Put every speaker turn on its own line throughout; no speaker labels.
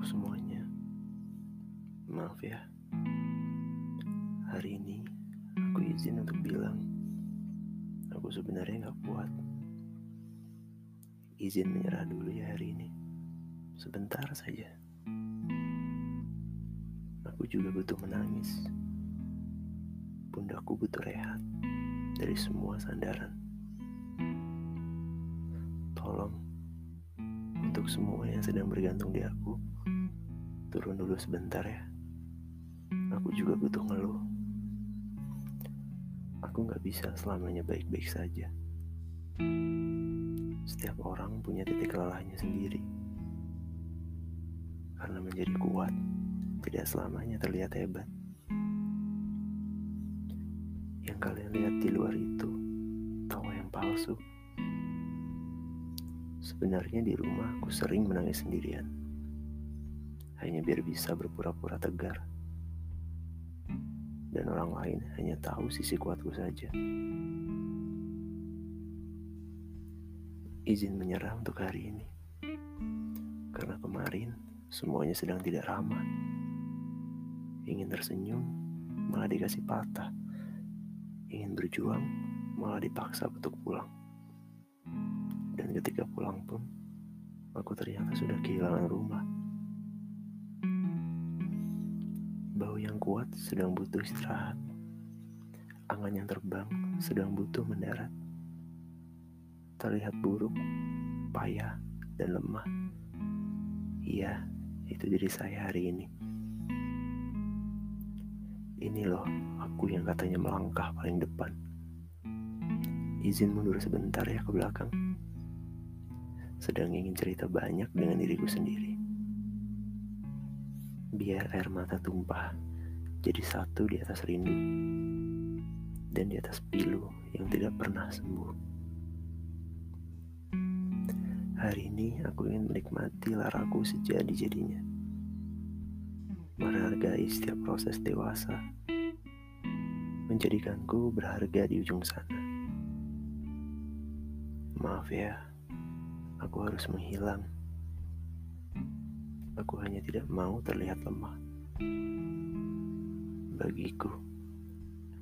untuk semuanya. Maaf ya. Hari ini aku izin untuk bilang aku sebenarnya nggak kuat. Izin menyerah dulu ya hari ini. Sebentar saja. Aku juga butuh menangis. bundaku butuh rehat dari semua sandaran. Tolong untuk semua yang sedang bergantung di aku turun dulu sebentar ya. Aku juga butuh ngeluh. Aku gak bisa selamanya baik-baik saja. Setiap orang punya titik lelahnya sendiri. Karena menjadi kuat, tidak selamanya terlihat hebat. Yang kalian lihat di luar itu, tawa yang palsu. Sebenarnya di rumah aku sering menangis sendirian. Hanya biar bisa berpura-pura tegar dan orang lain hanya tahu sisi kuatku saja. Izin menyerah untuk hari ini, karena kemarin semuanya sedang tidak ramah. Ingin tersenyum, malah dikasih patah. Ingin berjuang, malah dipaksa untuk pulang. Dan ketika pulang pun, aku ternyata sudah kehilangan rumah. Bau yang kuat sedang butuh istirahat. Angan yang terbang sedang butuh mendarat. Terlihat buruk, payah, dan lemah. Iya, itu diri saya hari ini. Ini loh, aku yang katanya melangkah paling depan. Izin mundur sebentar ya ke belakang. Sedang ingin cerita banyak dengan diriku sendiri biar air mata tumpah jadi satu di atas rindu dan di atas pilu yang tidak pernah sembuh. Hari ini aku ingin menikmati laraku sejadi-jadinya. Menghargai setiap proses dewasa. Menjadikanku berharga di ujung sana. Maaf ya, aku harus menghilang Aku hanya tidak mau terlihat lemah. Bagiku,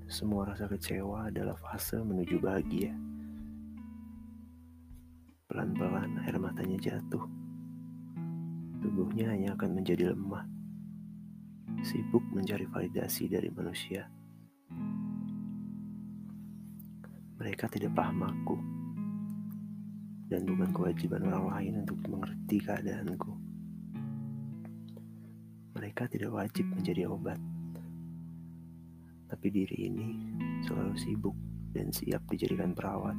semua rasa kecewa adalah fase menuju bahagia. Pelan-pelan air matanya jatuh. Tubuhnya hanya akan menjadi lemah. Sibuk mencari validasi dari manusia. Mereka tidak paham aku. Dan bukan kewajiban orang lain untuk mengerti keadaanku mereka tidak wajib menjadi obat. Tapi diri ini selalu sibuk dan siap dijadikan perawat.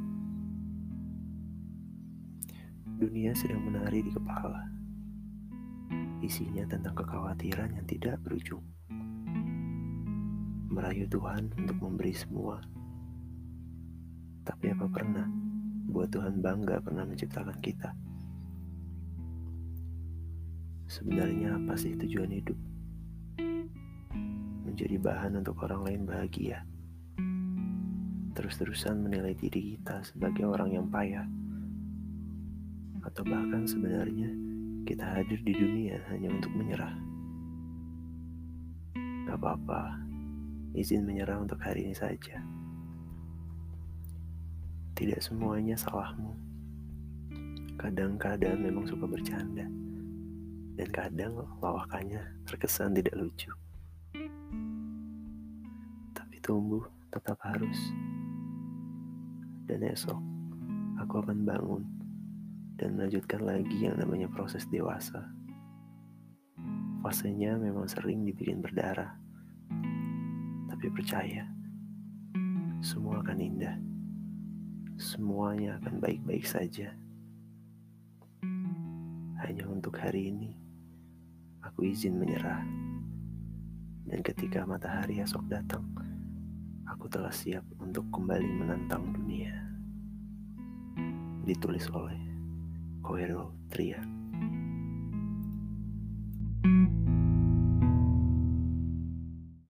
Dunia sedang menari di kepala. Isinya tentang kekhawatiran yang tidak berujung. Merayu Tuhan untuk memberi semua. Tapi apa pernah buat Tuhan bangga pernah menciptakan kita? Sebenarnya apa sih tujuan hidup? Menjadi bahan untuk orang lain bahagia. Terus-terusan menilai diri kita sebagai orang yang payah. Atau bahkan sebenarnya kita hadir di dunia hanya untuk menyerah. Gak apa-apa, izin menyerah untuk hari ini saja. Tidak semuanya salahmu. Kadang-kadang memang suka bercanda dan kadang lawakannya terkesan tidak lucu. Tapi tumbuh tetap harus. Dan esok aku akan bangun dan melanjutkan lagi yang namanya proses dewasa. Fasenya memang sering dibikin berdarah. Tapi percaya, semua akan indah. Semuanya akan baik-baik saja. Hanya untuk hari ini aku izin menyerah. Dan ketika matahari esok datang, aku telah siap untuk kembali menantang dunia. Ditulis oleh Koero Trian.